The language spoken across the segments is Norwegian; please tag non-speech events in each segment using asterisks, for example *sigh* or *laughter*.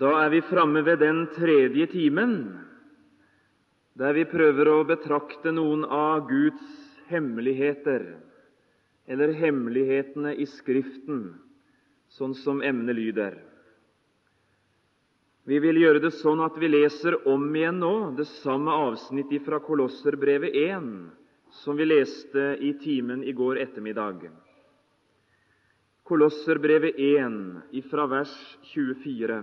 Da er vi framme ved den tredje timen, der vi prøver å betrakte noen av Guds hemmeligheter, eller hemmelighetene i Skriften, sånn som emnet lyder. Vi vil gjøre det sånn at vi leser om igjen nå det samme avsnittet fra Kolosserbrevet 1 som vi leste i timen i går ettermiddag. Kolosserbrevet 1 fra vers 24.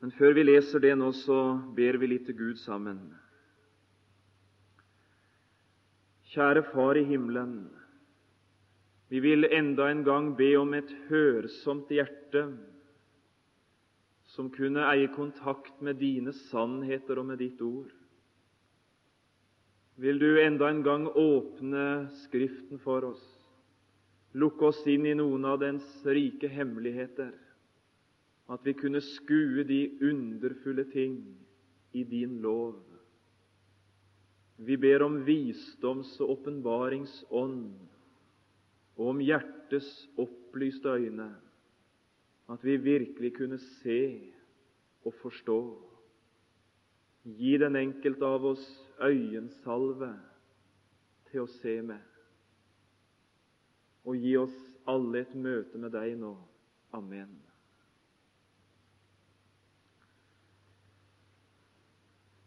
Men før vi leser det nå, så ber vi litt til Gud sammen. Kjære Far i himmelen. Vi vil enda en gang be om et hørsomt hjerte som kunne eie kontakt med dine sannheter og med ditt ord. Vil du enda en gang åpne Skriften for oss, lukke oss inn i noen av dens rike hemmeligheter, at vi kunne skue de underfulle ting i din lov. Vi ber om visdoms- og åpenbaringsånd og om hjertets opplyste øyne, at vi virkelig kunne se og forstå. Gi den enkelte av oss øyensalve til å se med, og gi oss alle et møte med deg nå. Amen.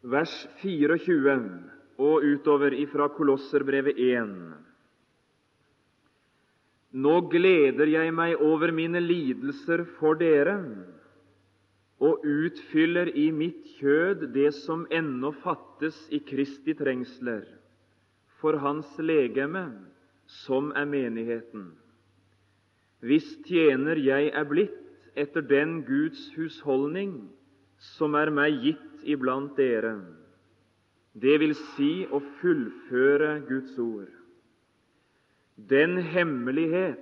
Vers 24 og utover ifra Kolosserbrevet 1. Nå gleder jeg meg over mine lidelser for dere og utfyller i mitt kjød det som ennå fattes i Kristi trengsler, for Hans legeme, som er menigheten. Hvis tjener jeg er blitt etter den Guds husholdning som er meg gitt iblant dere, det vil si å fullføre Guds ord. Den hemmelighet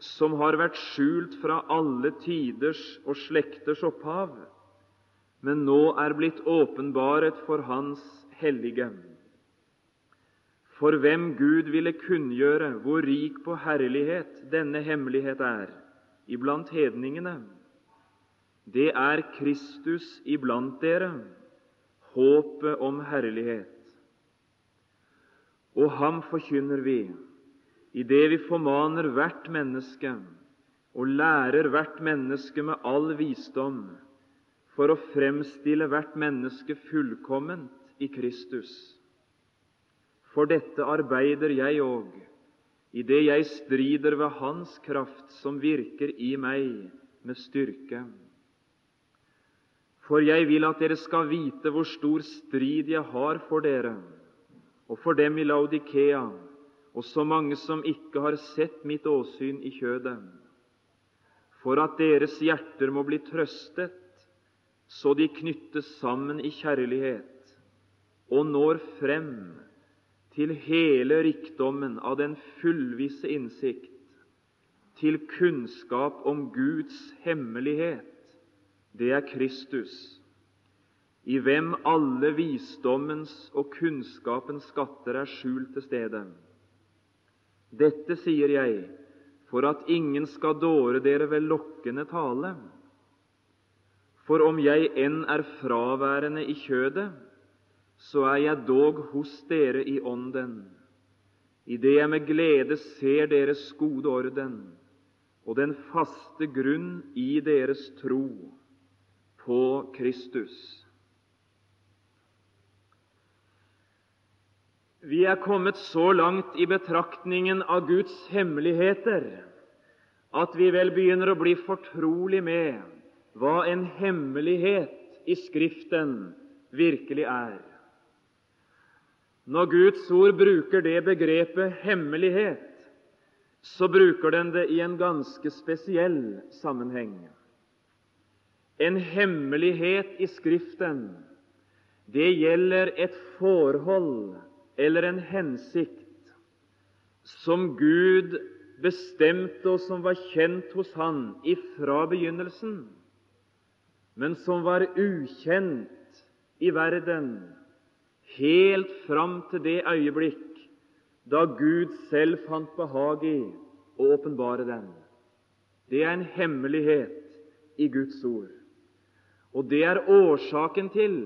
som har vært skjult fra alle tiders og slekters opphav, men nå er blitt åpenbaret for Hans hellige. For hvem Gud ville kunngjøre hvor rik på herlighet denne hemmelighet er iblant hedningene, det er Kristus iblant dere, håpet om herlighet. Og ham forkynner vi, i det vi formaner hvert menneske og lærer hvert menneske med all visdom, for å fremstille hvert menneske fullkomment i Kristus. For dette arbeider jeg òg, i det jeg strider ved Hans kraft, som virker i meg med styrke. For jeg vil at dere skal vite hvor stor strid jeg har for dere, og for dem i Laudikea, og så mange som ikke har sett mitt åsyn i kjødet, for at deres hjerter må bli trøstet, så de knyttes sammen i kjærlighet og når frem til hele rikdommen av den fullvisse innsikt, til kunnskap om Guds hemmelighet, det er Kristus, i hvem alle visdommens og kunnskapens skatter er skjult til stede. Dette sier jeg for at ingen skal dåre dere ved lokkende tale. For om jeg enn er fraværende i kjødet, så er jeg dog hos dere i ånden, idet jeg med glede ser deres gode orden og den faste grunn i deres tro på Kristus. Vi er kommet så langt i betraktningen av Guds hemmeligheter at vi vel begynner å bli fortrolig med hva en hemmelighet i Skriften virkelig er. Når Guds ord bruker det begrepet 'hemmelighet', så bruker den det i en ganske spesiell sammenheng. En hemmelighet i Skriften, det gjelder et forhold eller en hensikt som Gud bestemte, og som var kjent hos Han ifra begynnelsen, men som var ukjent i verden helt fram til det øyeblikk da Gud selv fant behag i å åpenbare den. Det er en hemmelighet i Guds ord. Og det er årsaken til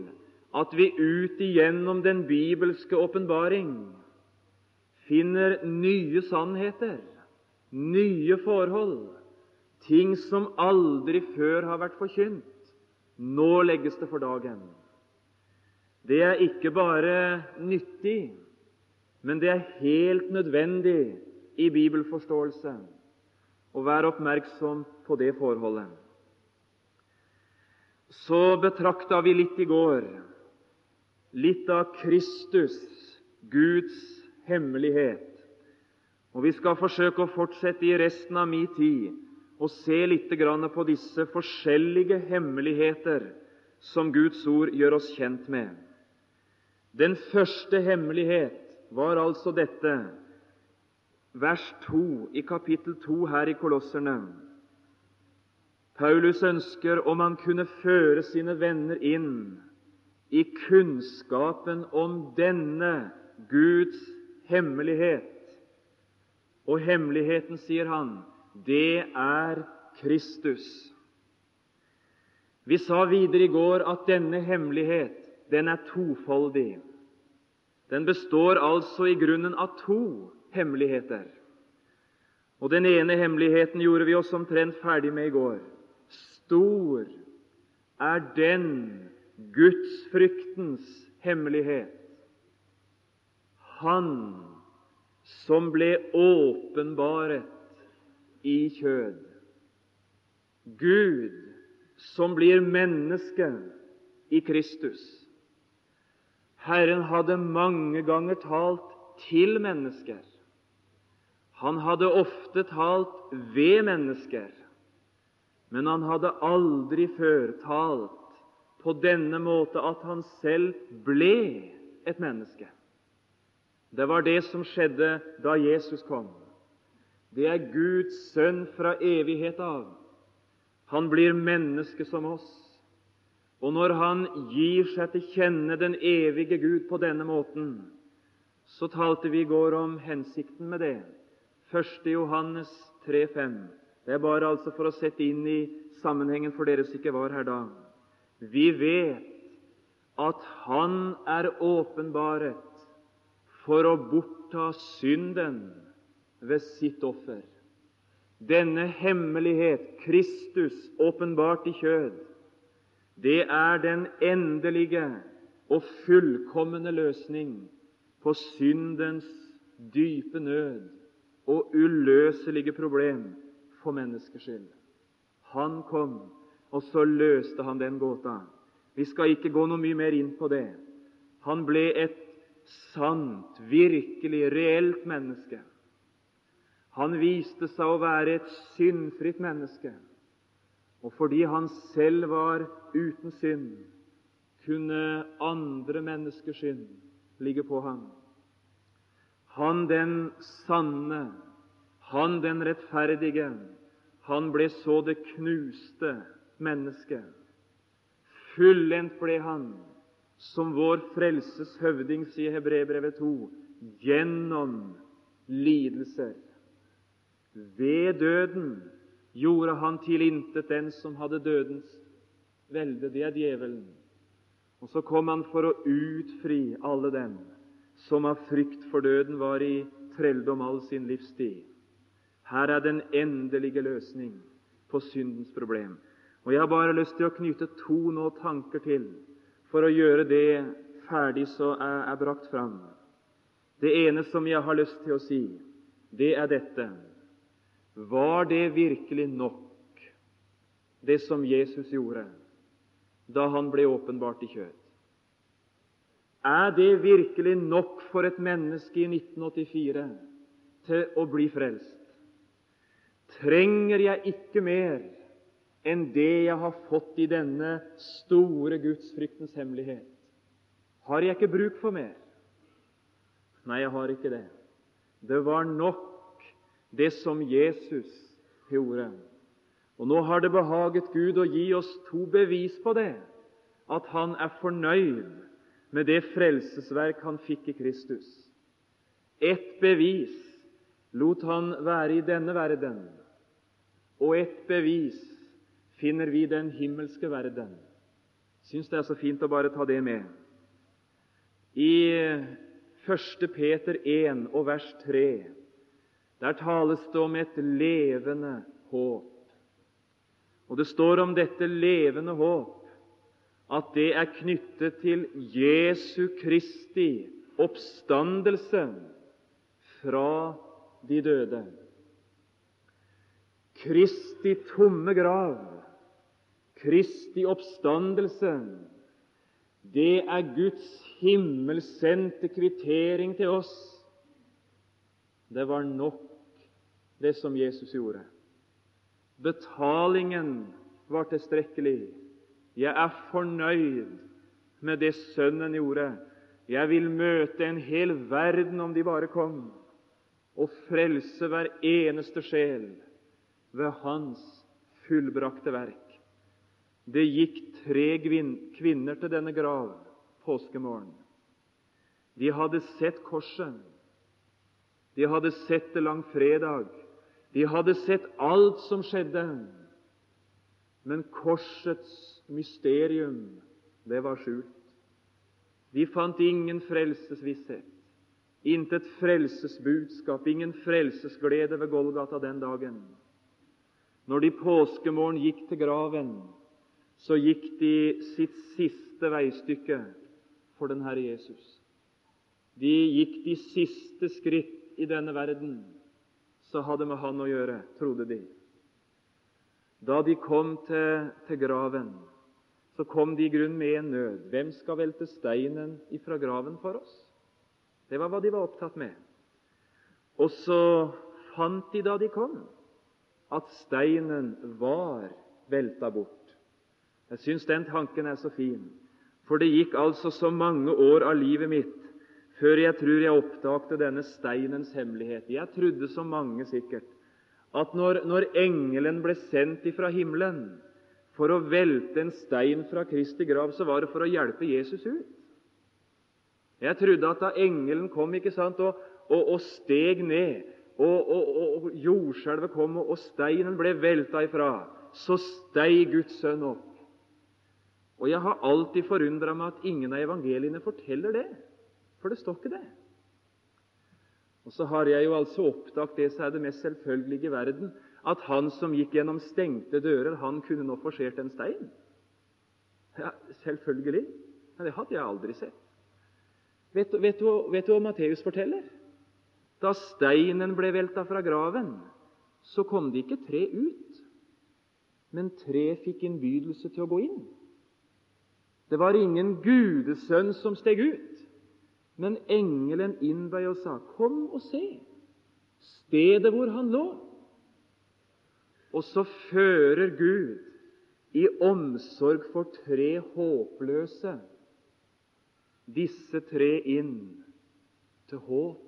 at vi ut igjennom den bibelske åpenbaring finner nye sannheter, nye forhold, ting som aldri før har vært forkynt. Nå legges det for dagen. Det er ikke bare nyttig, men det er helt nødvendig i bibelforståelse å være oppmerksom på det forholdet. Så betrakta vi litt i går litt av Kristus, Guds hemmelighet. Og vi skal forsøke å fortsette i resten av min tid og se litt på disse forskjellige hemmeligheter som Guds ord gjør oss kjent med. Den første hemmelighet var altså dette, vers 2 i kapittel 2 her i Kolosserne. Paulus ønsker om han kunne føre sine venner inn i kunnskapen om denne Guds hemmelighet. Og hemmeligheten, sier han, det er Kristus. Vi sa videre i går at denne hemmelighet den er tofoldig. Den består altså i grunnen av to hemmeligheter. Og Den ene hemmeligheten gjorde vi oss omtrent ferdig med i går. Stor er den gudsfryktens hemmelighet. Han som ble åpenbaret i kjød. Gud som blir menneske i Kristus. Herren hadde mange ganger talt til mennesker. Han hadde ofte talt ved mennesker, men han hadde aldri før talt på denne måte at han selv ble et menneske. Det var det som skjedde da Jesus kom. Det er Guds sønn fra evighet av. Han blir menneske som oss. Og når han gir seg til kjenne den evige Gud på denne måten, så talte vi i går om hensikten med det. 1. Johannes 3,5. Det er bare altså for å sette inn i sammenhengen for dere som ikke var her da. Vi vet at Han er åpenbaret for å bortta synden ved sitt offer. Denne hemmelighet, Kristus åpenbart i kjød, det er den endelige og fullkomne løsning på syndens dype nød og uløselige problem for menneskers skyld. Han kom, og så løste han den gåta. Vi skal ikke gå noe mye mer inn på det. Han ble et sant, virkelig, reelt menneske. Han viste seg å være et syndfritt menneske, og fordi han selv var uten synd, kunne andre menneskers synd ligge på ham. Han den sanne, han den rettferdige, han ble så det knuste mennesket. Fullendt ble han, som vår frelses høvding, sier Hebrebrevet 2, gjennom lidelser. Ved døden gjorde han tilintet den som hadde dødens velde, det er djevelen. Og så kom han for å utfri alle dem som av frykt for døden var i trelldom all sin livstid. Her er den endelige løsning på syndens problem. Og Jeg har bare lyst til å knytte to nå tanker til for å gjøre det ferdig så er, er brakt fram. Det ene som jeg har lyst til å si, det er dette var det virkelig nok, det som Jesus gjorde da han ble åpenbart i kjøtt? Er det virkelig nok for et menneske i 1984 til å bli frelst? Trenger jeg ikke mer enn det jeg har fått i denne store gudsfryktens hemmelighet? Har jeg ikke bruk for mer? Nei, jeg har ikke det. Det var nok det som Jesus gjorde. Og Nå har det behaget Gud å gi oss to bevis på det, at Han er fornøyd med det frelsesverk Han fikk i Kristus. Ett bevis lot Han være i denne verden, og et bevis finner vi den himmelske verden. syns det er så fint å bare ta det med. I 1. Peter 1 og vers 3 der tales det om et levende håp. Og det står om dette levende håp at det er knyttet til Jesu Kristi oppstandelse fra de døde. Kristi tomme grav, Kristi oppstandelse, det er Guds himmelsendte kvittering til oss. Det var nok, det som Jesus gjorde. Betalingen var tilstrekkelig. Jeg er fornøyd med det Sønnen gjorde. Jeg vil møte en hel verden, om de bare kom, og frelse hver eneste sjel ved Hans fullbrakte verk. Det gikk tre kvinner til denne grav påskemorgen. De hadde sett korset. De hadde sett det langfredag. De hadde sett alt som skjedde. Men korsets mysterium, det var skjult. De fant ingen frelsesvisshet, intet frelsesbudskap, ingen frelsesglede ved Golgata den dagen. Når de påskemorgen gikk til graven, så gikk de sitt siste veistykke for den Herre Jesus. De gikk de siste skritt i denne verden, så hadde med Han å gjøre, trodde de. Da de kom til, til graven, så kom de i grunn med en nød. Hvem skal velte steinen ifra graven for oss? Det var hva de var opptatt med. Og så fant de da de kom, at steinen var velta bort. Jeg syns den tanken er så fin, for det gikk altså så mange år av livet mitt før jeg tror jeg oppdagte denne steinens hemmelighet. Jeg trodde så mange sikkert at når, når engelen ble sendt ifra himmelen for å velte en stein fra Kristi grav, så var det for å hjelpe Jesus ut. Jeg trodde at da engelen kom ikke sant, og, og, og steg ned og, og, og jordskjelvet kom, og steinen ble velta ifra, så steg Guds sønn opp. Og Jeg har alltid forundra meg at ingen av evangeliene forteller det, for det står ikke det. Og så har jeg jo altså oppdaget det som er det mest selvfølgelige i verden, at han som gikk gjennom stengte dører, han kunne nå forsert en stein. Ja, Selvfølgelig. Ja, det hadde jeg aldri sett. Vet, vet, vet du hva Matteus forteller? Da steinen ble velta fra graven, så kom det ikke tre ut, men tre fikk innbydelse til å gå inn. Det var ingen gudesønn som steg ut, men engelen innbøy og sa, 'Kom og se stedet hvor han lå.' Og så fører Gud i omsorg for tre håpløse disse tre inn til håp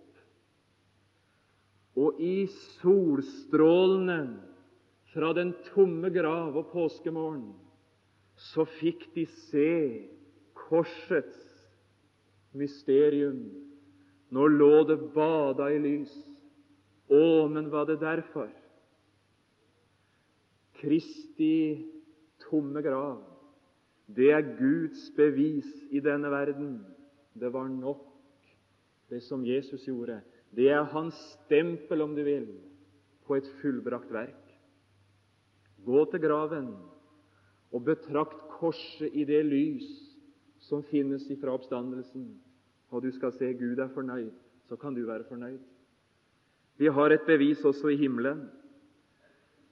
og i solstrålene fra den tomme grav og påskemorgen så fikk de se korsets mysterium. Nå lå det bada i lys. Å, men var det derfor? Kristi tomme grav, det er Guds bevis i denne verden. Det var nok, det som Jesus gjorde. Det er hans stempel, om du vil, på et fullbrakt verk. Gå til graven og betrakt korset i det lys som finnes ifra oppstandelsen, og du skal se Gud er fornøyd. Så kan du være fornøyd. Vi har et bevis også i himmelen.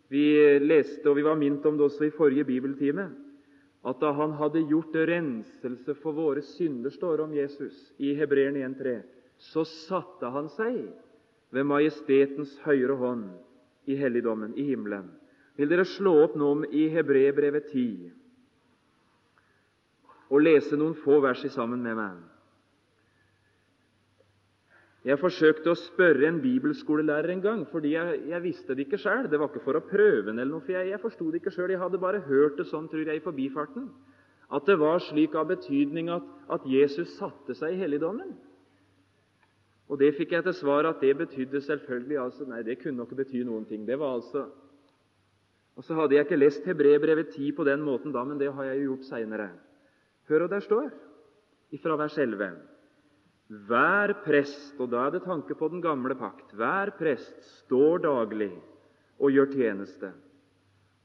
Vi leste, og vi var minnet om det også i forrige bibeltime, at da han hadde gjort renselse for våre synder, står om Jesus i Hebreerne 1.3, så satte han seg ved majestetens høyre hånd i helligdommen, i himmelen. Vil dere slå opp nå i Hebrebrevet 10 og lese noen få vers sammen med meg? Jeg forsøkte å spørre en bibelskolelærer en gang, fordi jeg, jeg visste det ikke sjøl. Det var ikke for å prøve den, eller noe, for jeg, jeg forsto det ikke sjøl. Jeg hadde bare hørt det sånn, tror jeg, i forbifarten. At det var slik av betydning at, at Jesus satte seg i helligdommen. Og Det fikk jeg til svar at det betydde selvfølgelig altså, Nei, det kunne ikke bety noen ting. Det var altså Og så hadde jeg ikke lest Hebrebrevet 10 på den måten da, men det har jeg jo gjort seinere. Hør hva der står ifra vers 11. Hver prest, og da er det tanke på den gamle pakt, hver prest står daglig og gjør tjeneste,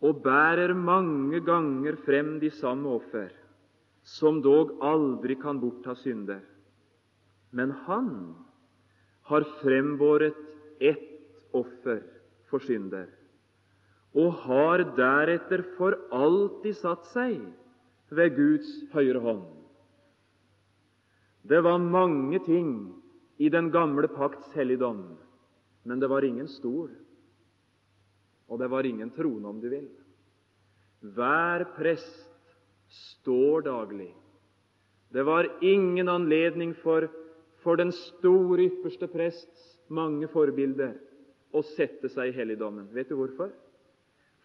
og bærer mange ganger frem de samme offer, som dog aldri kan bortta synder. Men han har frembåret ett offer for synder, og har deretter for alltid satt seg ved Guds høyre hånd. Det var mange ting i den gamle pakts helligdom, men det var ingen stol, og det var ingen trone, om du vil. Hver prest står daglig. Det var ingen anledning for, for den store ypperste prests mange forbilder å sette seg i helligdommen. Vet du hvorfor?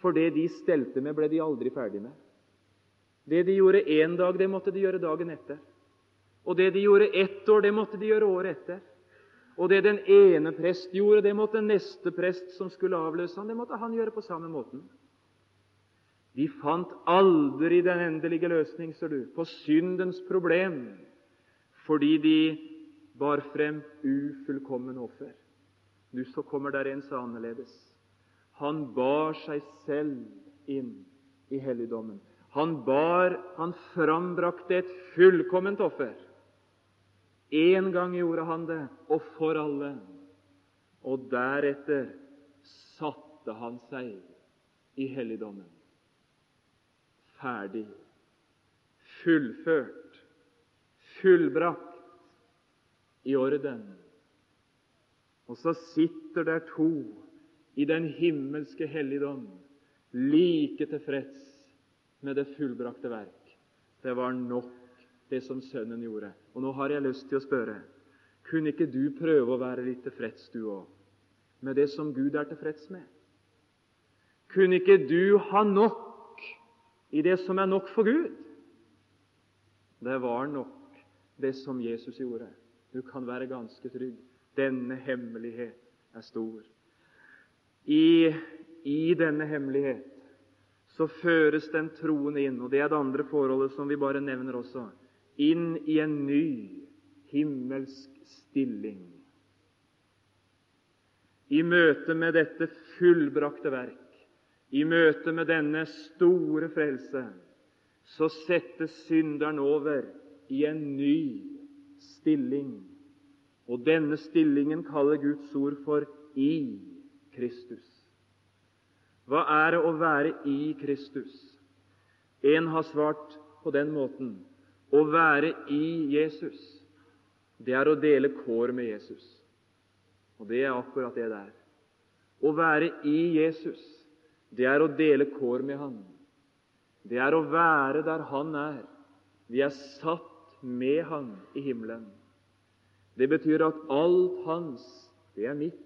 For det de stelte med, ble de aldri ferdig med. Det de gjorde én dag, det måtte de gjøre dagen etter. Og det de gjorde ett år, det måtte de gjøre året etter. Og det den ene prest gjorde, det måtte neste prest som skulle avløse han, det måtte han gjøre på samme måten. De fant aldri den endelige løsning, ser du, på syndens problem, fordi de bar frem ufullkommen offer. Nå så kommer der en så annerledes. Han bar seg selv inn i helligdommen. Han bar, han frambrakte et fullkomment offer. Én gang gjorde han det, og for alle. Og deretter satte han seg i helligdommen. Ferdig, fullført, fullbrakt, i orden. Og så sitter der to i den himmelske helligdom, like tilfreds med det fullbrakte verk. Det var nok, det som Sønnen gjorde. Og nå har jeg lyst til å spørre kunne ikke du prøve å være litt tilfreds, du òg, med det som Gud er tilfreds med? Kunne ikke du ha nok i det som er nok for Gud? Det var nok, det som Jesus gjorde. Du kan være ganske trygg. Denne hemmelighet er stor. I, i denne hemmelighet så føres den troende inn, og det er det andre forholdet som vi bare nevner også, inn i en ny himmelsk stilling. I møte med dette fullbrakte verk, i møte med denne store frelse, så settes synderen over i en ny stilling. Og denne stillingen kaller Guds ord for i Kristus. Hva er det å være i Kristus? En har svart på den måten å være i Jesus, det er å dele kår med Jesus. Og det er akkurat det det er. Å være i Jesus, det er å dele kår med Han. Det er å være der Han er. Vi er satt med Han i himmelen. Det betyr at alt Hans, det er mitt.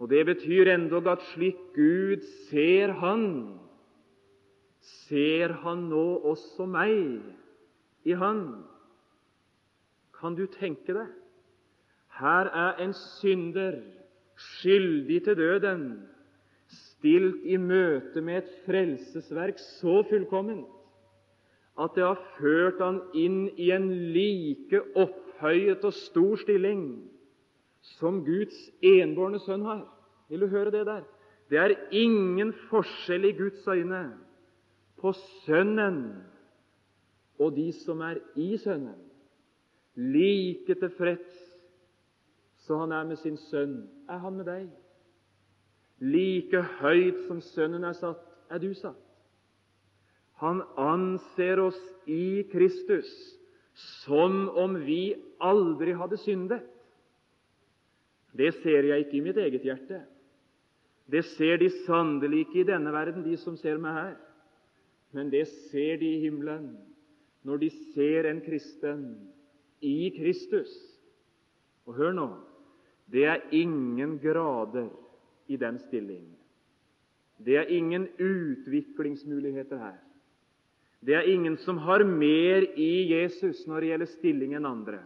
Og Det betyr endog at slik Gud ser Han, ser Han nå også meg i Han. Kan du tenke deg? Her er en synder skyldig til døden, stilt i møte med et frelsesverk så fullkomment at det har ført han inn i en like opphøyet og stor stilling som Guds enbårne sønn har. Vil du høre det der? Det er ingen forskjell i Guds øyne på Sønnen og de som er i Sønnen. Like tilfreds så han er med sin sønn, er han med deg. Like høyt som Sønnen er satt, er du satt. Han anser oss i Kristus som om vi aldri hadde syndet. Det ser jeg ikke i mitt eget hjerte. Det ser de sannelig ikke i denne verden, de som ser meg her. Men det ser de i himmelen når de ser en kristen i Kristus. Og hør nå det er ingen grader i den stillingen. Det er ingen utviklingsmuligheter her. Det er ingen som har mer i Jesus når det gjelder stilling enn andre.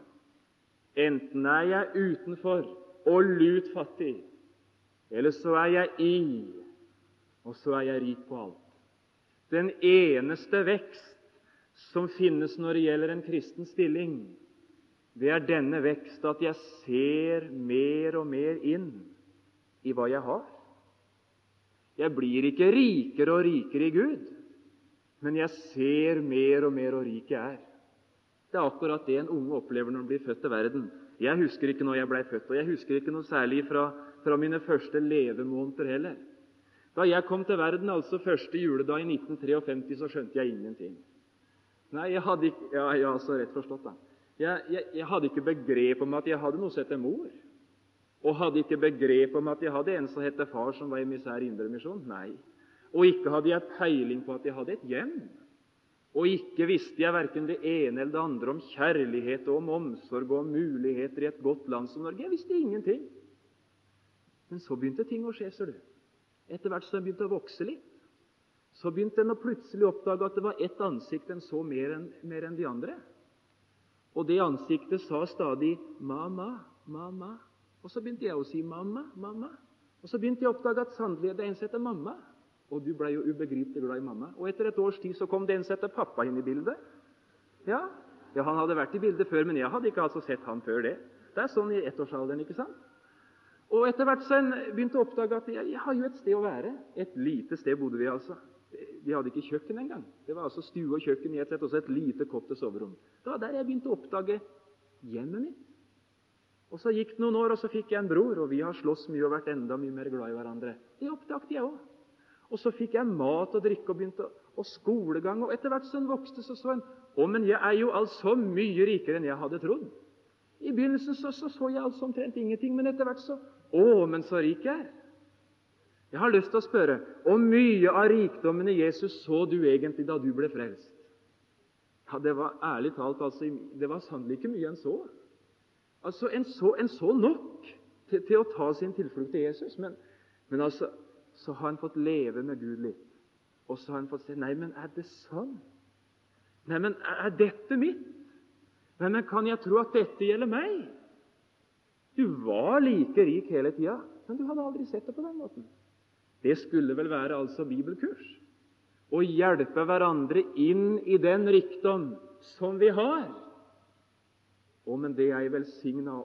Enten er jeg utenfor og lut fattig, eller så er jeg i, og så er jeg rik på alt. Den eneste vekst som finnes når det gjelder en kristen stilling, det er denne vekst at jeg ser mer og mer inn i hva jeg har. Jeg blir ikke rikere og rikere i Gud, men jeg ser mer og mer hvor rik jeg er. Det er akkurat det en unge opplever når han blir født til verden. Jeg husker ikke når jeg blei født, og jeg husker ikke noe særlig fra, fra mine første levemåneder heller. Da jeg kom til verden, altså første juledag i 1953, så skjønte jeg ingenting. Nei, jeg hadde ikke Ja, ja så rett forstått, da. Jeg, jeg, jeg hadde ikke begrep om at jeg hadde noe som heter mor. Og hadde ikke begrep om at jeg hadde en som het far, som var emissær i Indremisjonen. Nei. Og ikke hadde jeg peiling på at jeg hadde et hjem. Og ikke visste jeg verken det ene eller det andre om kjærlighet og om omsorg og om muligheter i et godt land som Norge. Jeg visste ingenting. Men så begynte ting å skje, ser du. Etter hvert som jeg begynte å vokse litt, så begynte en å plutselig oppdage at det var ett ansikt en så mer enn enn de andre. Og det ansiktet sa stadig 'mamma, mamma'. Og så begynte jeg å si 'mamma, mamma'. Og så begynte jeg å oppdage at sannelig det er en som heter mamma. Og du ble jo ubegripelig glad i mamma. Og etter et års tid så kom det en pappa inn i bildet. Ja, ja, Han hadde vært i bildet før, men jeg hadde ikke altså sett han før det. Det er sånn i ettårsalderen, ikke sant? Og etter hvert så en begynte å oppdage at jeg, jeg har jo et sted å være. Et lite sted bodde vi altså. Vi hadde ikke kjøkken engang. Det var altså stue og kjøkken i et sett, og så et lite kott til soverom. Det var der jeg begynte å oppdage hjemmet mitt. Og Så gikk det noen år, og så fikk jeg en bror, og vi har slåss mye og vært enda mye mer glad i hverandre. Det oppdaget jeg òg. Og så fikk jeg mat og drikke og begynte og skolegang. Og etter hvert som en vokste, så så en å, men jeg er jo altså mye rikere enn jeg hadde trodd. I begynnelsen så så, så jeg altså omtrent ingenting, men etter hvert så Å, men så rik jeg er! Jeg har lyst til å spørre hvor mye av rikdommen i Jesus så du egentlig da du ble frelst? Ja, Det var ærlig talt altså, det var sannelig ikke mye en så. Altså, En så, en så nok til, til, å ta sin tilflukt til Jesus. Men, men altså, så har han fått leve med Gud litt. Og så har han fått se Nei, men er det sånn? Nei, men er dette mitt? Nei, men kan jeg tro at dette gjelder meg? Du var like rik hele tida, men du hadde aldri sett det på den måten. Det skulle vel være altså bibelkurs. Å hjelpe hverandre inn i den rikdom som vi har. Å, men det er ei velsigna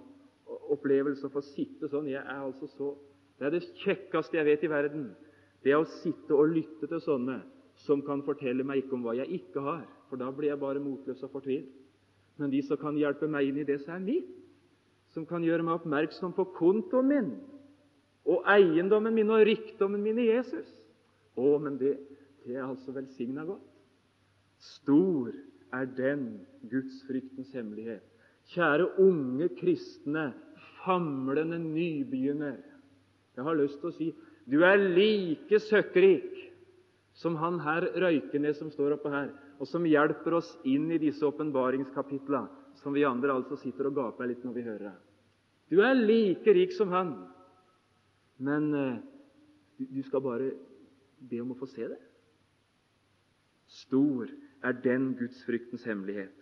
opplevelse å få sitte sånn. Jeg er altså så, Det er det kjekkeste jeg vet i verden. Det er å sitte og lytte til sånne som kan fortelle meg ikke om hva jeg ikke har, for da blir jeg bare motløs og fortvilt. Men de som kan hjelpe meg inn i det som er mitt, som kan gjøre meg oppmerksom på kontoen min, og eiendommen min og rikdommen min i Jesus. Å, men det, det er altså velsigna godt. Stor er den gudsfryktens hemmelighet. Kjære unge kristne, famlende nybegynner. Jeg har lyst til å si du er like søkkrik som han her Røykenes som står oppe her, og som hjelper oss inn i disse åpenbaringskapitlene, som vi andre altså sitter og gaper litt når vi hører det. Du er like rik som han. Men eh, du skal bare be om å få se det. Stor er den gudsfryktens hemmelighet.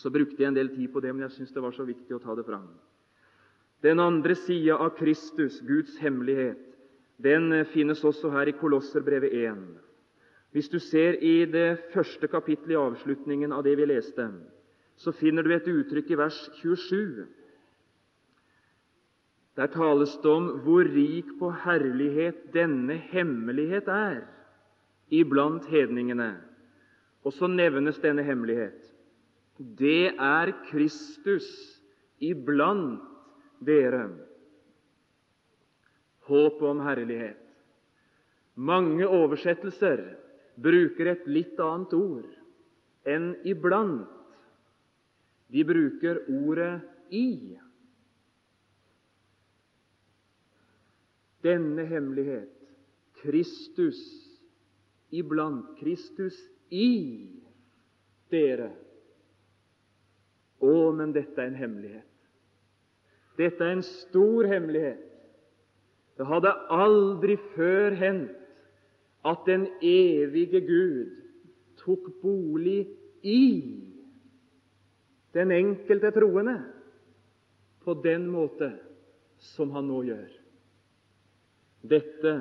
Så brukte jeg en del tid på det, men jeg syns det var så viktig å ta det fram. Den andre sida av Kristus, Guds hemmelighet, den finnes også her i Kolosserbrevet 1. Hvis du ser i det første kapittelet i avslutningen av det vi leste, så finner du et uttrykk i vers 27 der tales det om hvor rik på herlighet denne hemmelighet er iblant hedningene. Og så nevnes denne hemmelighet. Det er Kristus iblant dere. Håp om herlighet. Mange oversettelser bruker et litt annet ord enn iblant. De bruker ordet 'i'. denne hemmelighet Kristus iblant, Kristus i dere. Å, men dette er en hemmelighet. Dette er en stor hemmelighet. Det hadde aldri før hendt at den evige Gud tok bolig i den enkelte troende på den måte som han nå gjør. Dette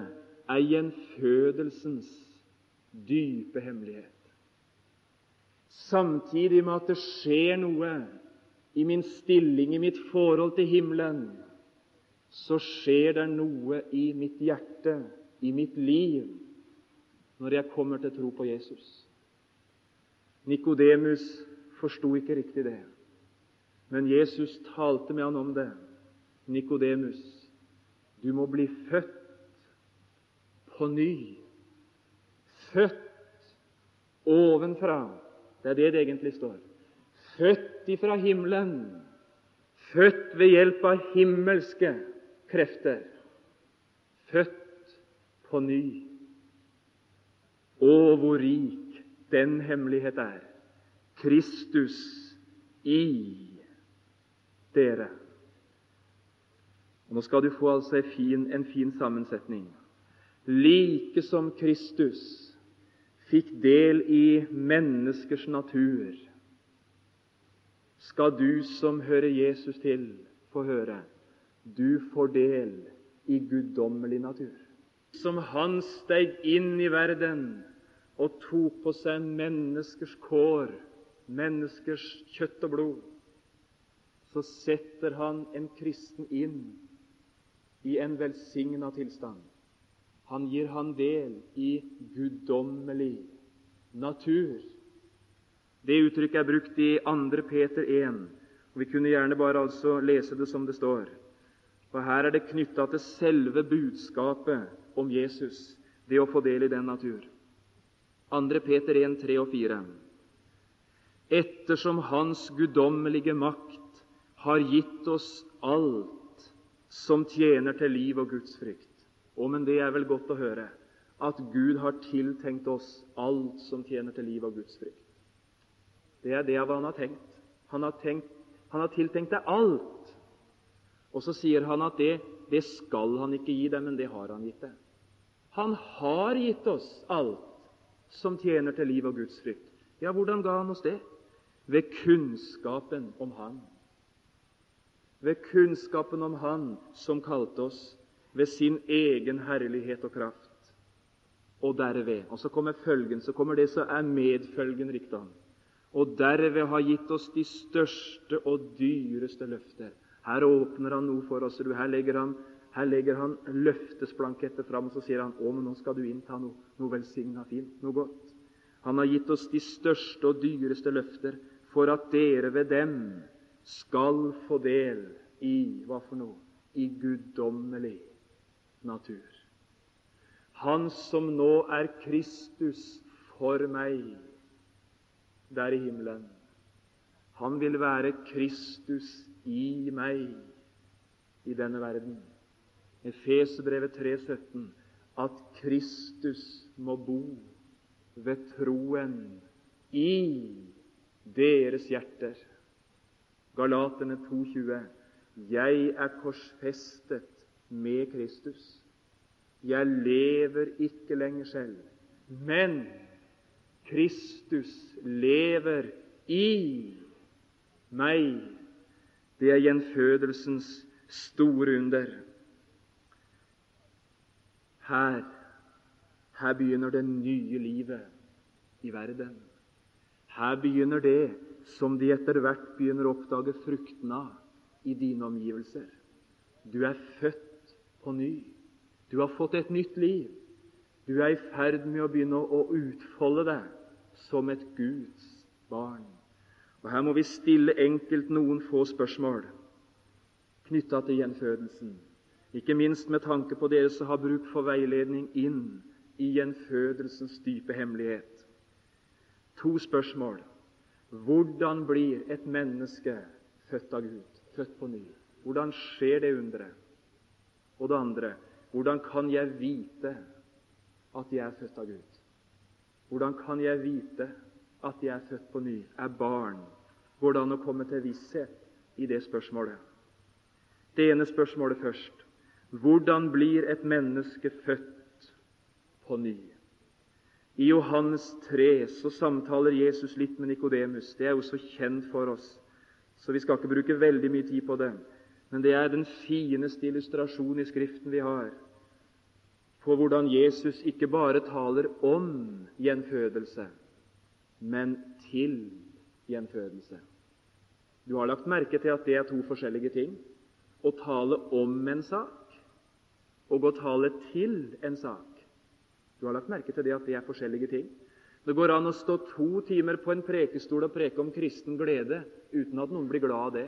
er gjenfødelsens dype hemmelighet. samtidig med at det skjer noe i min stilling, i mitt forhold til himmelen, så skjer det noe i mitt hjerte, i mitt liv, når jeg kommer til tro på Jesus. Nikodemus forsto ikke riktig det, men Jesus talte med han om det. Nikodemus, du må bli født på ny. Født ovenfra. Det er det det egentlig står. Født ifra himmelen. Født ved hjelp av himmelske krefter. Født på ny. Å, hvor rik den hemmelighet er. Kristus i dere. Og Nå skal du få altså en fin, en fin sammensetning. Like som Kristus fikk del i menneskers natur, skal du som hører Jesus til, få høre. Du får del i guddommelig natur. Som han steg inn i verden og tok på seg menneskers kår, menneskers kjøtt og blod, så setter han en kristen inn i en velsigna tilstand. Han gir han del i guddommelig natur. Det uttrykket er brukt i 2. Peter 1. og Vi kunne gjerne bare altså lese det som det står. For Her er det knytta til selve budskapet om Jesus, det å få del i den natur. 2. Peter 1, 3 og 4. Ettersom Hans guddommelige makt har gitt oss alt som tjener til liv og Guds frykt. Å, men det er vel godt å høre at Gud har tiltenkt oss alt som tjener til liv og Guds frykt. Det er det av hva han har tenkt. Han har, tenkt, han har tiltenkt deg alt. Og så sier han at det, det skal han ikke gi deg, men det har han gitt deg. Han har gitt oss alt som tjener til liv og Guds frykt. Ja, hvordan ga han oss det? Ved kunnskapen om Han ved kunnskapen om Han som kalte oss, ved sin egen herlighet og kraft. Og derved Og så kommer følgen, så kommer det som er medfølgen, riktig Og derved har gitt oss de største og dyreste løfter. Her åpner han noe for oss. Her legger han, her legger han løftesplanketter fram, og så sier han å, men nå skal du innta noe, noe velsigna fint, noe godt. Han har gitt oss de største og dyreste løfter for at dere ved dem skal få del i hva for noe? I guddommelig natur. Han som nå er Kristus for meg der i himmelen, han vil være Kristus i meg i denne verden. Efesebrevet 3,17 at Kristus må bo ved troen i deres hjerter. Galaterne 2,20.: Jeg er korsfestet med Kristus. Jeg lever ikke lenger selv, men Kristus lever i meg. Det er gjenfødelsens store under. Her, her begynner det nye livet i verden. Her begynner det som de etter hvert begynner å oppdage frukten av i dine omgivelser. Du er født på ny. Du har fått et nytt liv. Du er i ferd med å begynne å utfolde deg som et Guds barn. Og Her må vi stille enkelt noen få spørsmål knytta til gjenfødelsen. Ikke minst med tanke på dere som har bruk for veiledning inn i gjenfødelsens dype hemmelighet. To spørsmål. Hvordan blir et menneske født av Gud, født på ny? Hvordan skjer det underet? Og det andre hvordan kan jeg vite at jeg er født av Gud? Hvordan kan jeg vite at jeg er født på ny, er barn? Går det an å komme til visshet i det spørsmålet? Det ene spørsmålet først. Hvordan blir et menneske født på ny? I Johannes 3 så samtaler Jesus litt med Nikodemus. Det er jo så kjent for oss, så vi skal ikke bruke veldig mye tid på det. Men det er den fineste illustrasjonen i Skriften vi har på hvordan Jesus ikke bare taler om gjenfødelse, men til gjenfødelse. Du har lagt merke til at det er to forskjellige ting. Å tale om en sak og å tale til en sak. Du har lagt merke til det at det er forskjellige ting. Det går an å stå to timer på en prekestol og preke om kristen glede uten at noen blir glad av det.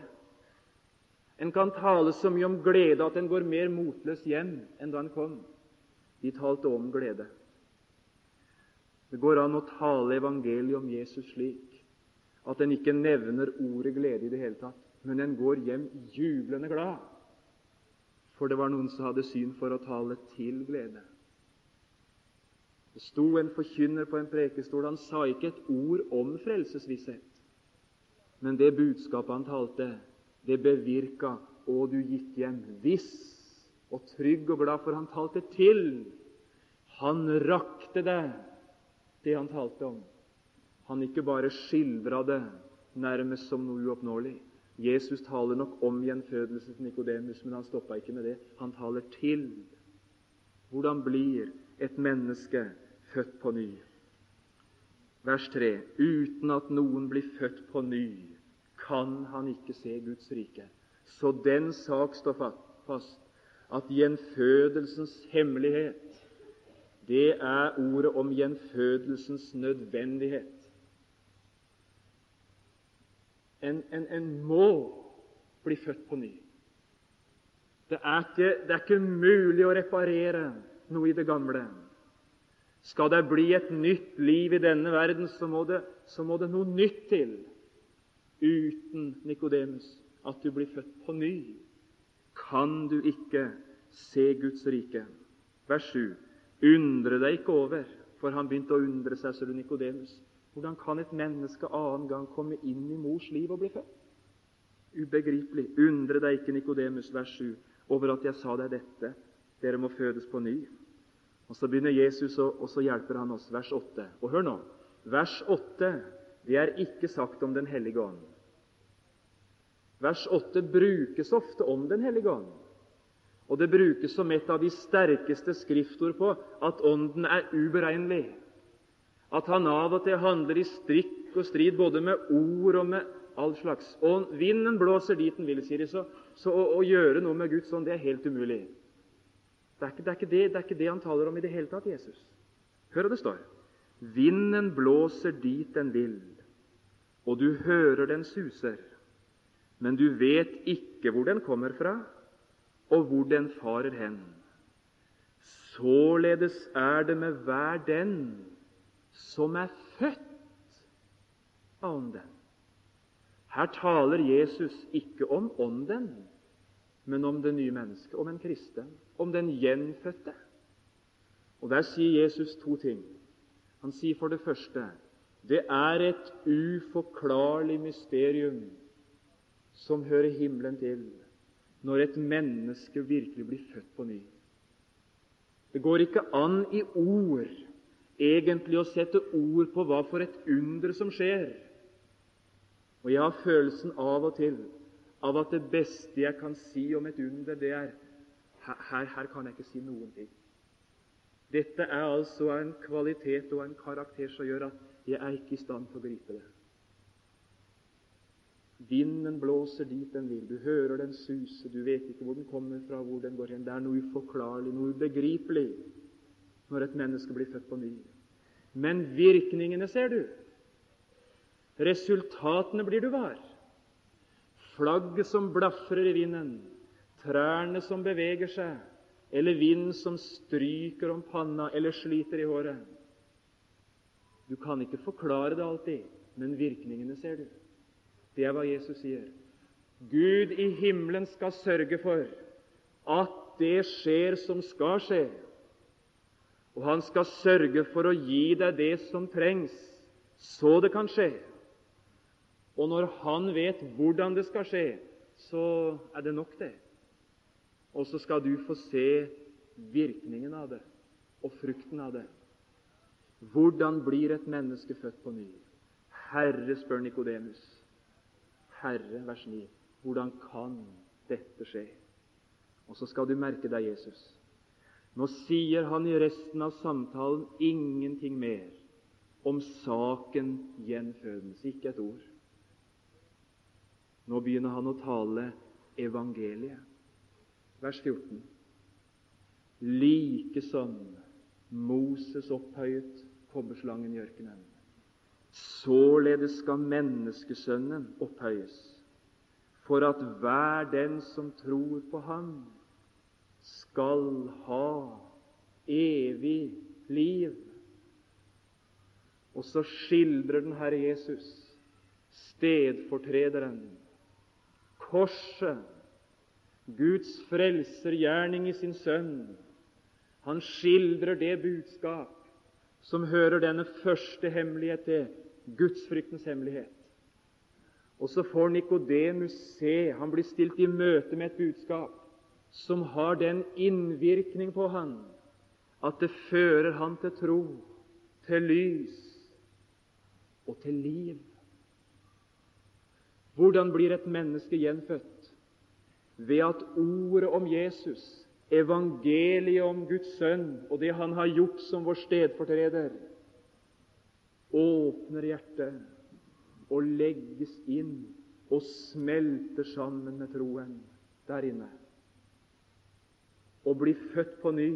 En kan tale så mye om glede at en går mer motløs hjem enn da en kom. De talte om glede. Det går an å tale evangeliet om Jesus slik at en ikke nevner ordet glede i det hele tatt, men en går hjem jublende glad, for det var noen som hadde syn for å tale til glede. Det sto en forkynner på en prekestol. Han sa ikke et ord om frelsesvisshet, men det budskapet han talte, det bevirka, og du gikk hjem viss og trygg og glad, for han talte til. Han rakte det, det han talte om. Han ikke bare skildra det nærmest som noe uoppnåelig. Jesus taler nok om gjenfødelse til Nikodemus, men han stoppa ikke med det. Han taler til. Hvordan blir et menneske født på ny? Vers 3.: Uten at noen blir født på ny, kan han ikke se Guds rike. Så den sak står fast at gjenfødelsens hemmelighet, det er ordet om gjenfødelsens nødvendighet. En, en, en må bli født på ny. Det er, ikke, det er ikke mulig å reparere noe i det gamle. Skal det bli et nytt liv i denne verden, så må det, så må det noe nytt til. Uten Nikodemus, at du blir født på ny, kan du ikke se Guds rike. Vers 7. Undre deg ikke over, for han begynte å undre seg, du Nikodemus. Hvordan kan et menneske annen gang komme inn i mors liv og bli født? Ubegripelig. Undre deg ikke, Nikodemus, vers 7, over at jeg sa deg dette. Dere må fødes på ny. Og Så begynner Jesus, og så hjelper han oss. Vers 8. Og hør nå. Vers 8 det er ikke sagt om Den hellige ånd. Vers 8 brukes ofte om Den hellige ånd. Og det brukes som et av de sterkeste skriftord på at Ånden er uberegnelig at han av og til handler i strikk og strid både med ord og med all slags. Og vinden blåser dit den vil, sier de, så, så å, å, gjøre noe med Guds ånd, det er helt umulig. Det er, ikke, det, er det, det er, ikke, det, han taler om i det hele tatt, Jesus. Hør hva det står. Vinden blåser dit den vil, og du hører den suser, men du vet ikke hvor den kommer fra, og hvor den farer hen. Således er det med hver den som er født av Ånden. Her taler Jesus ikke om Ånden, men om det nye mennesket, om en kristen, om den gjenfødte. Og Der sier Jesus to ting. Han sier for det første det er et uforklarlig mysterium som hører himmelen til, når et menneske virkelig blir født på ny. Det går ikke an i ord egentlig å sette ord på hva for et under som skjer. Og jeg har følelsen av og til av at det beste jeg kan si om et under, det er her, her kan jeg ikke si noen ting. Dette er altså en kvalitet og en karakter som gjør at jeg er ikke i stand til å gripe det. Vinden blåser dit den vil, du hører den suse, du vet ikke hvor den kommer fra, hvor den går hen. Det er noe uforklarlig, noe ubegripelig når et menneske blir født på ny. Men virkningene ser du. Resultatene blir du var. Flagget som blafrer i vinden, trærne som beveger seg, eller vind som stryker om panna eller sliter i håret. Du kan ikke forklare det alltid, men virkningene ser du. Det er hva Jesus sier. Gud i himmelen skal sørge for at det skjer som skal skje. Og han skal sørge for å gi deg det som trengs, så det kan skje. Og når han vet hvordan det skal skje, så er det nok, det. Og så skal du få se virkningen av det og frukten av det. Hvordan blir et menneske født på ny? Herre, spør Nikodemus. Herre, vers 9, hvordan kan dette skje? Og så skal du merke deg Jesus. Nå sier han i resten av samtalen ingenting mer om saken gjenfødelse. Ikke et ord. Nå begynner han å tale evangeliet. Vers 14. Likesom Moses opphøyet kobberslangen i ørkenen, således skal menneskesønnen opphøyes, for at hver den som tror på ham, skal ha evig liv. Og så skildrer den Herre Jesus stedfortrederen, korset, Guds frelsergjerning i sin sønn. Han skildrer det budskap som hører denne første hemmelighet til, gudsfryktens hemmelighet. Og så får Nikodemus se, han blir stilt i møte med et budskap som har den innvirkning på han at det fører han til tro, til lys og til liv. Hvordan blir et menneske gjenfødt? Ved at ordet om Jesus, evangeliet om Guds sønn og det han har gjort som vår stedfortreder, åpner hjertet og legges inn og smelter sammen med troen der inne. Å bli født på ny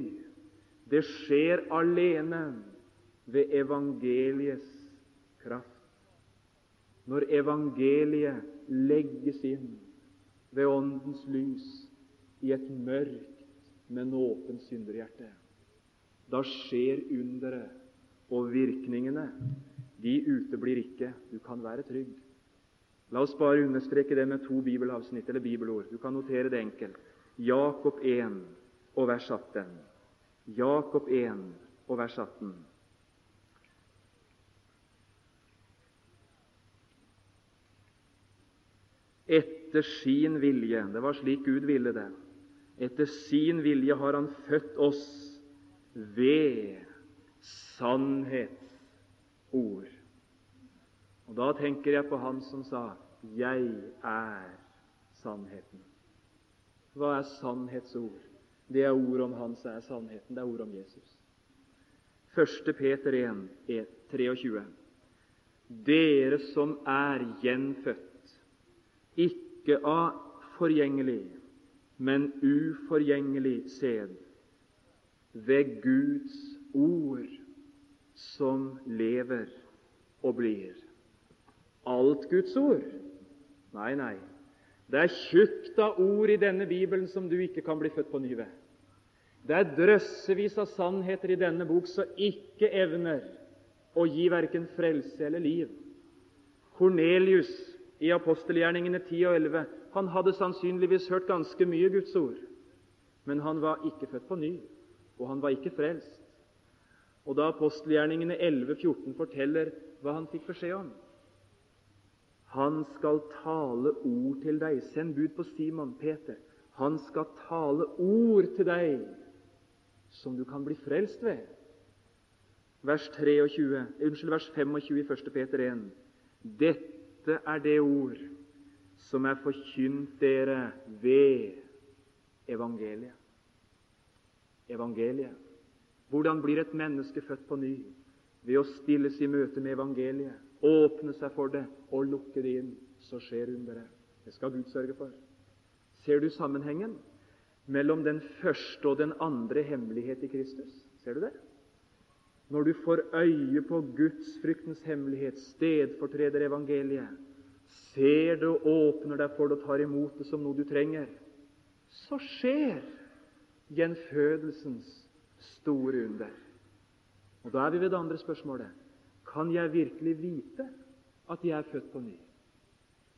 det skjer alene ved evangeliets kraft. Når evangeliet legges inn ved Åndens lys i et mørkt, men åpent synderhjerte, da skjer underet, og virkningene de uteblir ikke. Du kan være trygg. La oss bare understreke det med to bibelavsnitt eller bibelord. Du kan notere det enkelt. Jakob 1 og vers 18. Jakob 1 og vers 18. Etter sin vilje Det var slik Gud ville det. Etter sin vilje har Han født oss ved sannhetsord. Og Da tenker jeg på Han som sa 'Jeg er sannheten'. Hva er sannhetsord? Det er ord om Han som er sannheten. Det er ord om Jesus. 1. Peter 1, 23. Dere som er gjenfødt, ikke av forgjengelig, men uforgjengelig sæd, ved Guds ord som lever og blir. Alt Guds ord? Nei, nei. Det er tjukt av ord i denne Bibelen som du ikke kan bli født på ny ved. Det er drøssevis av sannheter i denne bok som ikke evner å gi verken frelse eller liv. Kornelius i apostelgjerningene 10 og 11 han hadde sannsynligvis hørt ganske mye Guds ord, men han var ikke født på ny, og han var ikke frelst. Og da apostelgjerningene 11, 14 forteller hva han fikk beskjed om, han skal tale ord til deg. Send bud på Simon Peter. Han skal tale ord til deg som du kan bli frelst ved. Vers, 23, unnskyld, vers 25 i 1. Peter 1. Dette er det ord som er forkynt dere ved evangeliet. Evangeliet. Hvordan blir et menneske født på ny? Ved å stilles i møte med evangeliet åpne seg for det og lukke det inn, så skjer underet. Det skal Gud sørge for. Ser du sammenhengen mellom den første og den andre hemmelighet i Kristus? Ser du det? Når du får øye på gudsfryktens hemmelighet, stedfortreder evangeliet, ser det og åpner deg for det og tar imot det som noe du trenger, så skjer gjenfødelsens store under. Og Da er vi ved det andre spørsmålet. Kan jeg virkelig vite at jeg er født på ny?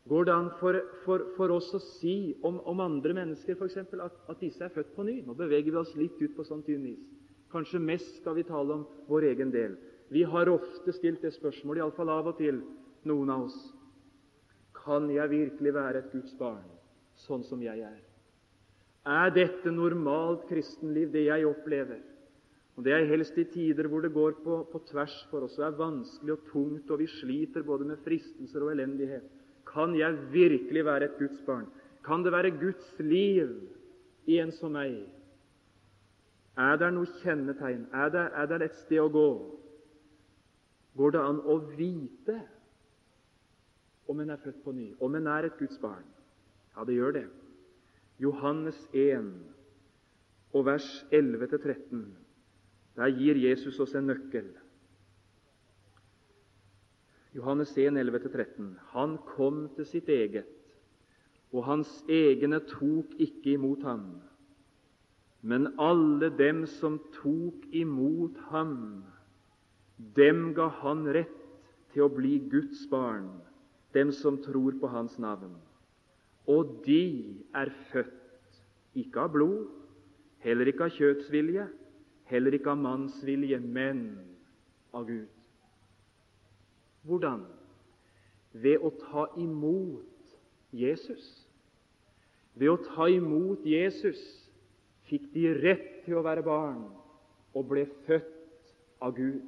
Går det an for, for, for oss å si om, om andre mennesker eksempel, at, at, disse er født på ny? Nå beveger vi oss litt ut på sånn tynn is. Kanskje mest skal vi tale om vår egen del. Vi har ofte stilt det spørsmålet, iallfall av og til, noen av oss. Kan jeg virkelig være et Guds barn, sånn som jeg er? Er dette normalt kristenliv, det jeg opplever? Og Det er helst i tider hvor det går på, på tvers for oss og er vanskelig og tungt, og vi sliter både med fristelser og elendighet. Kan jeg virkelig være et Guds barn? Kan det være Guds liv i en som meg? Er det noe kjennetegn? Er det, er det et sted å gå? Går det an å vite om en er født på ny, om en er et Guds barn. Ja, det gjør det. Johannes 1 og vers 11-13. Der gir Jesus oss en nøkkel. Johannes 1, 11-13. Han kom til sitt eget, og hans egne tok ikke imot ham. Men alle dem som tok imot ham, dem ga han rett til å bli Guds barn, dem som tror på hans navn. Og de er født ikke av blod, heller ikke av kjøtsvilje, heller ikke av mannsvilje, men av Gud. Hvordan? Ved å ta imot Jesus. Ved å ta imot Jesus fikk de rett til å være barn og ble født av Gud.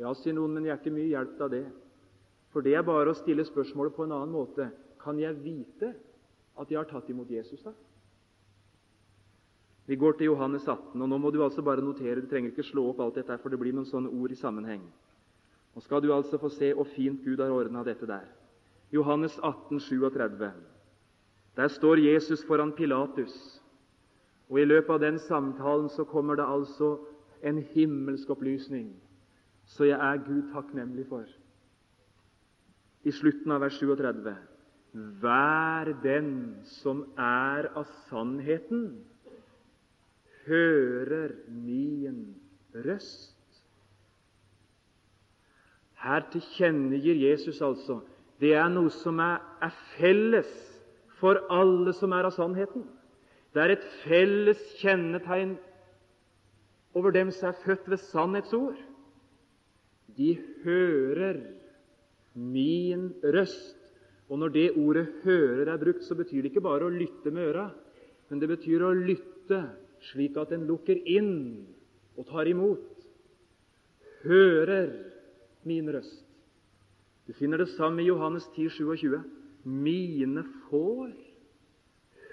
Ja, sier noen, men jeg er ikke mye hjelp av det. For det er bare å stille spørsmålet på en annen måte. Kan jeg vite at jeg har tatt imot Jesus, da? Vi går til Johannes 18, og nå må du altså bare notere. Du trenger ikke slå opp alt dette, for det blir noen sånne ord i sammenheng. Nå skal du altså få se hvor fint Gud har ordna dette der. Johannes 18, 37. Der står Jesus foran Pilatus, og i løpet av den samtalen så kommer det altså en himmelsk opplysning så jeg er Gud takknemlig for. I slutten av vers 37.: Vær den som er av sannheten, hører min røst. Her tilkjennegir Jesus altså det er noe som er, er felles for alle som er av sannheten. Det er et felles kjennetegn over dem som er født ved sannhetsord de hører min røst. Og Når det ordet 'hører' er brukt, så betyr det ikke bare å lytte med øra, men det betyr å lytte slik at en lukker inn og tar imot. Hører min røst. Du finner det samme i Johannes 10, 27. Mine får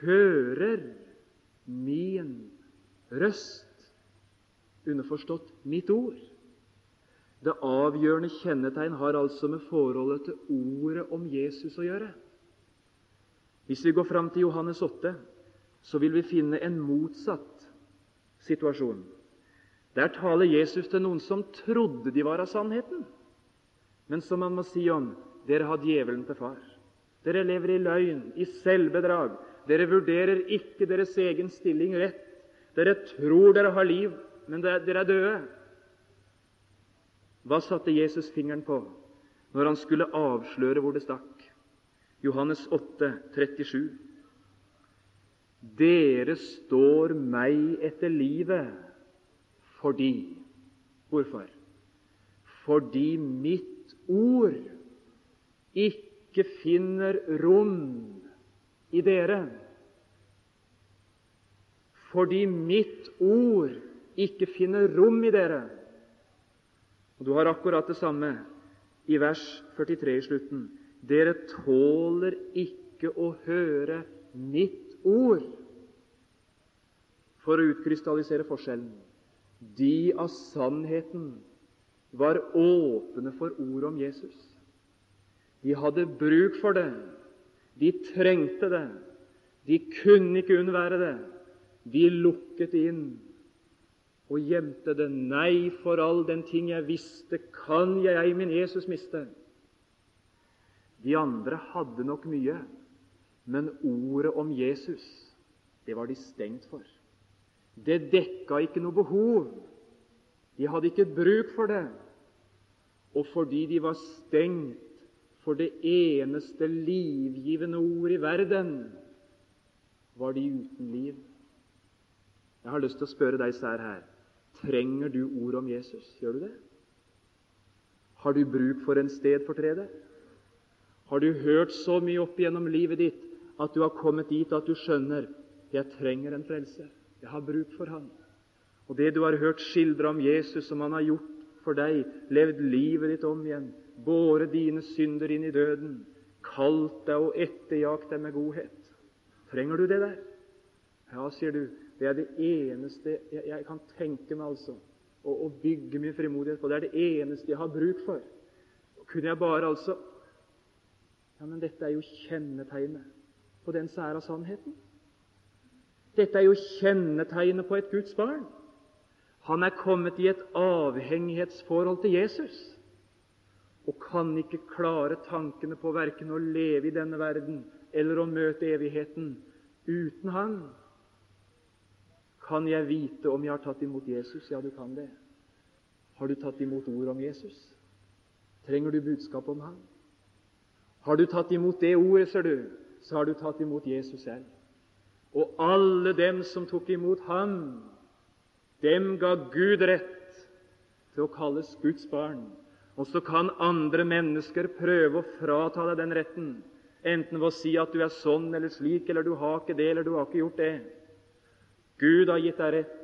hører min røst. Underforstått mitt ord. Det avgjørende kjennetegn har altså med forholdet til ordet om Jesus å gjøre. Hvis vi går fram til Johannes 8, så vil vi finne en motsatt situasjon. Der taler Jesus til noen som trodde de var av sannheten, men som man må si om dere har djevelen til far. Dere lever i løgn, i selvbedrag. Dere vurderer ikke deres egen stilling rett. Dere tror dere har liv, men dere er døde. Hva satte Jesus fingeren på når han skulle avsløre hvor det stakk? Johannes 8, 37. Dere står meg etter livet fordi Hvorfor? Fordi mitt ord ikke finner rom i dere. Fordi mitt ord ikke finner rom i dere. Og Du har akkurat det samme i vers 43 i slutten. Dere tåler ikke å høre mitt ord. For å utkrystallisere forskjellen. De av sannheten var åpne for ordet om Jesus. De hadde bruk for det. De trengte det. De kunne ikke unnvære det. De lukket inn og gjemte det. Nei, for all den ting jeg visste, kan jeg ei min Jesus miste. De andre hadde nok mye, men ordet om Jesus, det var de stengt for. Det dekka ikke noe behov. De hadde ikke bruk for det. Og fordi de var stengt for det eneste livgivende ord i verden, var de uten liv. Jeg har lyst til å spørre deg sær her Trenger du ord om Jesus? Gjør du det? Har du bruk for en stedfortreder? Har du hørt så mye opp gjennom livet ditt at du har kommet dit at du skjønner jeg trenger en frelser. Jeg har bruk for han. Og det du har hørt skildre om Jesus, som han har gjort for deg, levd livet ditt om igjen, båret dine synder inn i døden, kalt deg og etterjagt deg med godhet. Trenger du det der? Ja, sier du, det er det eneste jeg, jeg kan tenke meg altså, å, å, bygge min frimodighet på. Det er det eneste jeg har bruk for. Kunne jeg bare altså Ja, men dette er jo kjennetegnet på den sære sannheten. Dette er jo kjennetegnet på et Guds barn. Han er kommet i et avhengighetsforhold til Jesus og kan ikke klare tankene på verken å leve i denne verden eller å møte evigheten uten Han. Kan jeg vite om jeg har tatt imot Jesus? Ja, du kan det. Har du tatt imot ord om Jesus? Trenger du budskap om ham? Har du tatt imot det ordet, ser du, så har du tatt imot Jesus selv. Og alle dem som tok imot ham, dem ga Gud rett til å kalles Guds barn. Og så kan andre mennesker prøve å frata deg den retten, enten ved å si at du er sånn eller slik, eller du har ikke det, eller du har ikke gjort det. Gud har gitt deg rett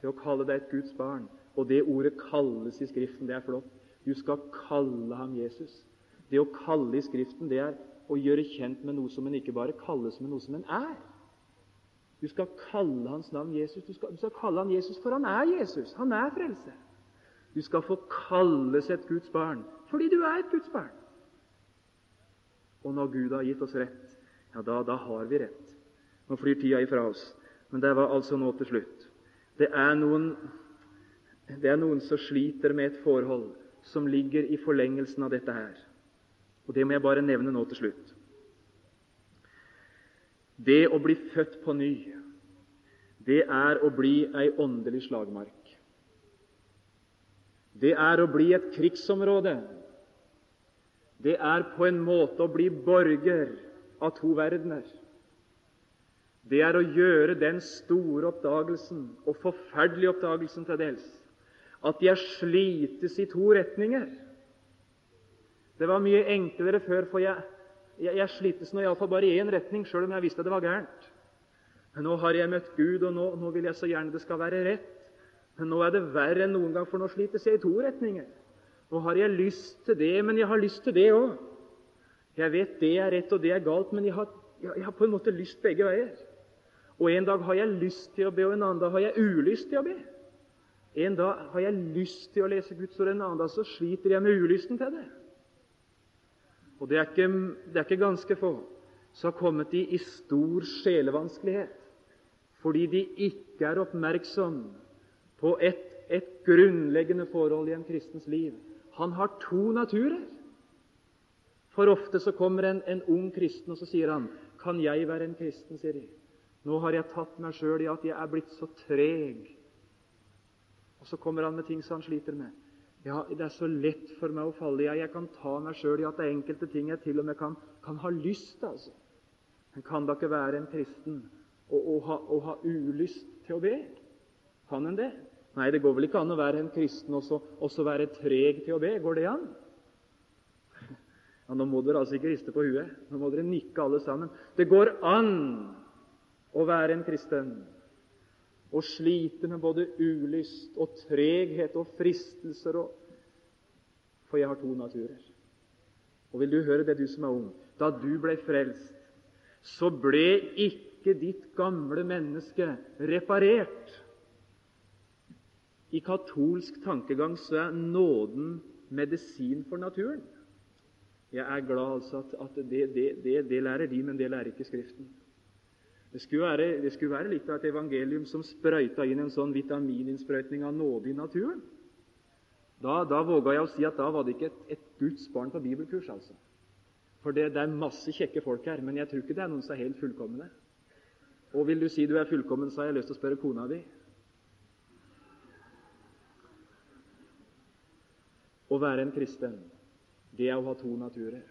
til å kalle deg et Guds barn. Og det ordet kalles i Skriften. Det er flott. Du skal kalle ham Jesus. Det å kalle i Skriften, det er å gjøre kjent med noe som en ikke bare kalles, men noe som en er. Du skal kalle hans navn Jesus. Du skal, du skal kalle han Jesus, for han er Jesus. Han er frelse. Du skal få kalles et Guds barn fordi du er et Guds barn. Og når Gud har gitt oss rett, ja, da, da har vi rett. Nå flyr tida ifra oss. Men det var altså nå til slutt. Det er noen, det er noen som sliter med et forhold som ligger i forlengelsen av dette her. Og Det må jeg bare nevne nå til slutt. Det å bli født på ny, det er å bli ei åndelig slagmark. Det er å bli et krigsområde. Det er på en måte å bli borger av to verdener. Det er å gjøre den store oppdagelsen, og forferdelige oppdagelsen til dels, at er slites i to retninger. Det var mye enklere før, for jeg, jeg, jeg slites nå iallfall bare i én retning, sjøl om jeg visste det var gærent. Nå har jeg møtt Gud, og nå, nå, vil jeg så gjerne det skal være rett. Men nå er det verre enn noen gang, for nå slites jeg i to retninger. Nå har jeg lyst til det, men jeg har lyst til det òg. Jeg vet det er rett og det er galt, men jeg har, jeg, jeg har på en måte lyst begge veier. Og En dag har jeg lyst til å be, og en annen dag har jeg ulyst til å be. En dag har jeg lyst til å lese Guds ord, en annen dag så sliter jeg med ulysten til det. Og det er ikke, det er ikke ganske få som har kommet i, i stor sjelevanskelighet fordi de ikke er oppmerksom på et, et grunnleggende forhold i en kristens liv. Han har to naturer. For ofte så kommer en, en ung kristen og så sier han, 'Kan jeg være en kristen?' sier de. 'Nå har jeg tatt meg sjøl i at jeg er blitt så treg.' Og så kommer han med ting som han sliter med. Ja, det er så lett for meg å falle i. Ja, jeg kan ta meg sjøl i at det er enkelte ting jeg til og med kan, kan ha lyst til. altså. Men kan da ikke være en kristen og, og, ha, og, ha, ulyst til å be? Kan en det? Nei, det går vel ikke an å være en kristen og så være treg til å be. Går det an? *laughs* Ja, Nå må dere altså ikke riste på huet. Nå må dere nikke alle sammen. Det går an å være en kristen og sliter med både ulyst og treghet og fristelser og For jeg har to naturer. Og vil du høre det, du som er ung? Da du ble frelst, så ble ikke ditt gamle menneske reparert. I katolsk tankegang så er nåden medisin for naturen. Jeg er glad altså at, at det, det, det, det lærer de, men det lærer ikke Skriften. Det skulle, være, det skulle være litt av et evangelium som sprøyta inn en sånn vitamininnsprøytning av nåde i naturen. Da, da våga jeg å si at da var det ikke et, et Guds barn på bibelkurs. altså. For det, det, er masse kjekke folk her, men jeg tror ikke det er noen som er helt fullkomne. Og vil du si du er fullkommen, så har jeg lyst til å spørre kona di. Å være en kristen, det er å ha to naturer.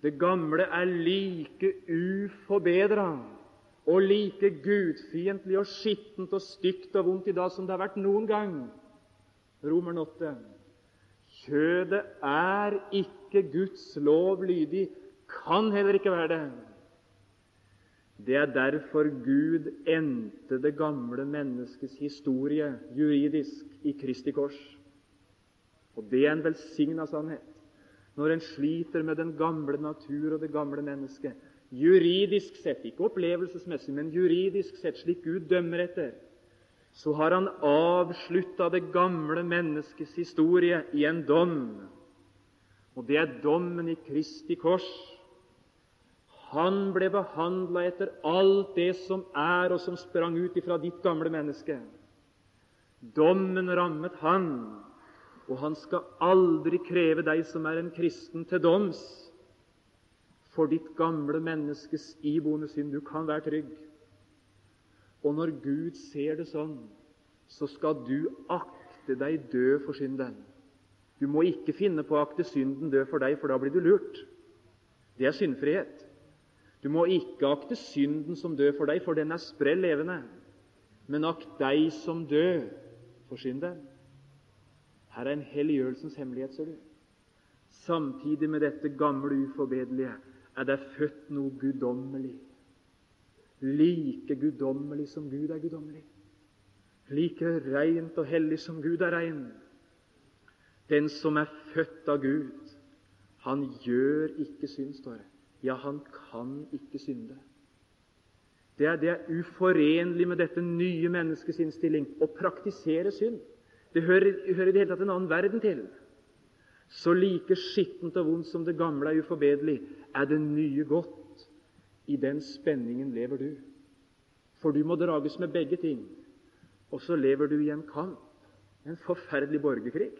Det gamle er like uforbedra og like gudfiendtlig og skittent og stygt og vondt i dag som det har vært noen gang. Romeren 8. Kjødet er ikke Guds lov lydig, kan heller ikke være det. Det er derfor Gud endte det gamle menneskets historie juridisk i Kristi kors. Og det er en velsigna sannhet. Når en sliter med den gamle natur og det gamle mennesket, juridisk sett, ikke opplevelsesmessig, men juridisk sett, slik Gud dømmer etter, så har han avslutta det gamle menneskets historie i en dom. Og det er dommen i Kristi kors Han ble behandla etter alt det som er, og som sprang ut ifra ditt gamle menneske. Dommen rammet han, og han skal aldri kreve deg som er en kristen, til doms for ditt gamle menneskes iboende synd. Du kan være trygg. Og når Gud ser det sånn, så skal du akte deg død for synden. Du må ikke finne på å akte synden død for deg, for da blir du lurt. Det er syndfrihet. Du må ikke akte synden som død for deg, for den er sprell levende. Men akt deg som død for synden. Her er en helliggjørelsens hemmelighet, ser du. Samtidig med dette gamle uforbederlige er det født noe guddommelig. Like guddommelig som Gud er guddommelig. Like reint og hellig som Gud er rein. Den som er født av Gud, han gjør ikke synd, står det. Ja, han kan ikke synde. Det er, det er uforenlig med dette nye menneskets innstilling å praktisere synd. Det hører, hører i det hele tatt en annen verden til. Så like skittent og vondt som det gamle er uforbederlig, er det nye godt. I den spenningen lever du. For du må drages med begge ting. Og så lever du i en kamp, en forferdelig borgerkrig.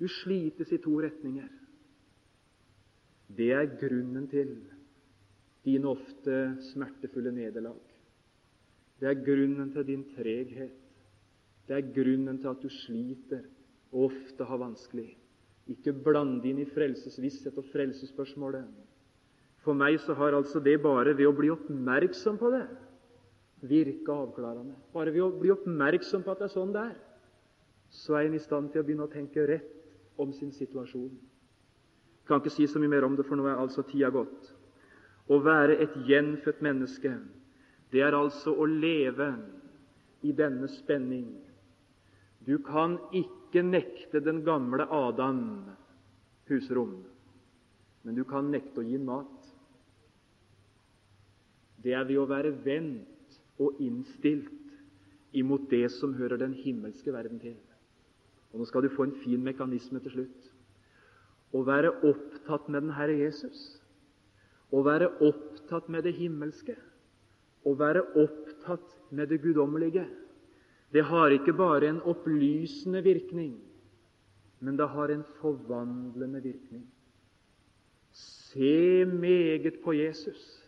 Du slites i to retninger. Det er grunnen til dine ofte smertefulle nederlag. Det er grunnen til din treghet. Det er grunnen til at du sliter og ofte har vanskelig. Ikke blande inn i frelsesvisshet og frelsesspørsmålet. For meg så har altså det bare ved å bli oppmerksom på det virka avklarende. Bare ved å bli oppmerksom på at det er sånn det er, så er en i stand til å begynne å tenke rett om sin situasjon. Jeg kan ikke si så mye mer om det, for nå er altså tida gått. Å være et gjenfødt menneske, det er altså å leve i denne spenning du kan ikke nekte den gamle Adam husrom, men du kan nekte å gi mat. Det er ved å være vendt og innstilt imot det som hører den himmelske verden til. Og Nå skal du få en fin mekanisme til slutt. Å være opptatt med den Herre Jesus. Å være opptatt med det himmelske. Å være opptatt med det guddommelige det har ikke bare en opplysende virkning, men det har en forvandlende virkning. Se meget på Jesus,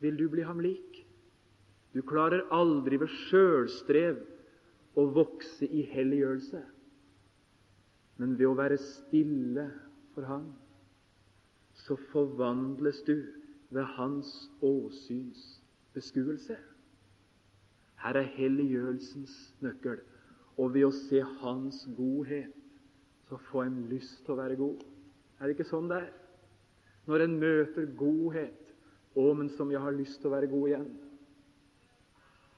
vil du bli ham lik. Du klarer aldri ved sjølstrev å vokse i helliggjørelse, men ved å være stille for ham, så forvandles du ved hans åsyns beskuelse. Her er helliggjørelsens nøkkel. Og ved å se Hans godhet, så får en lyst til å være god. Er det ikke sånn det er? Når en møter godhet Å, men som jeg har lyst til å være god igjen.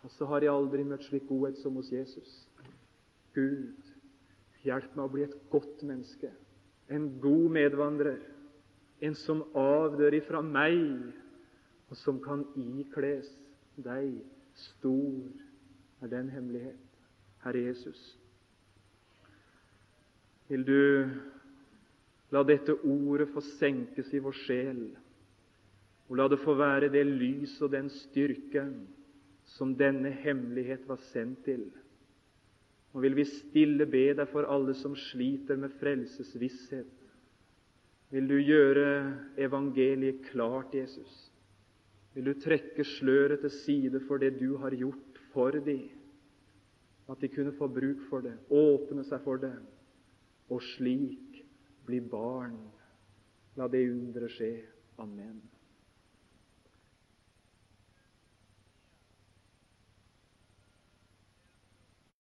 Og så har jeg aldri møtt slik godhet som hos Jesus. Gud, hjelp meg å bli et godt menneske, en god medvandrer, en som avdør ifra meg, og som kan ikles deg Stor er den hemmelighet, Herre Jesus. Vil du la dette ordet få senkes i vår sjel, og la det få være det lys og den styrke som denne hemmelighet var sendt til. Og vil vi stille be deg for alle som sliter med frelsesvisshet. Vil du gjøre evangeliet klart, Jesus? Vil du trekke sløret til side for det du har gjort for dem, at de kunne få bruk for det, åpne seg for det, og slik bli barn. La det undre skje. Amen.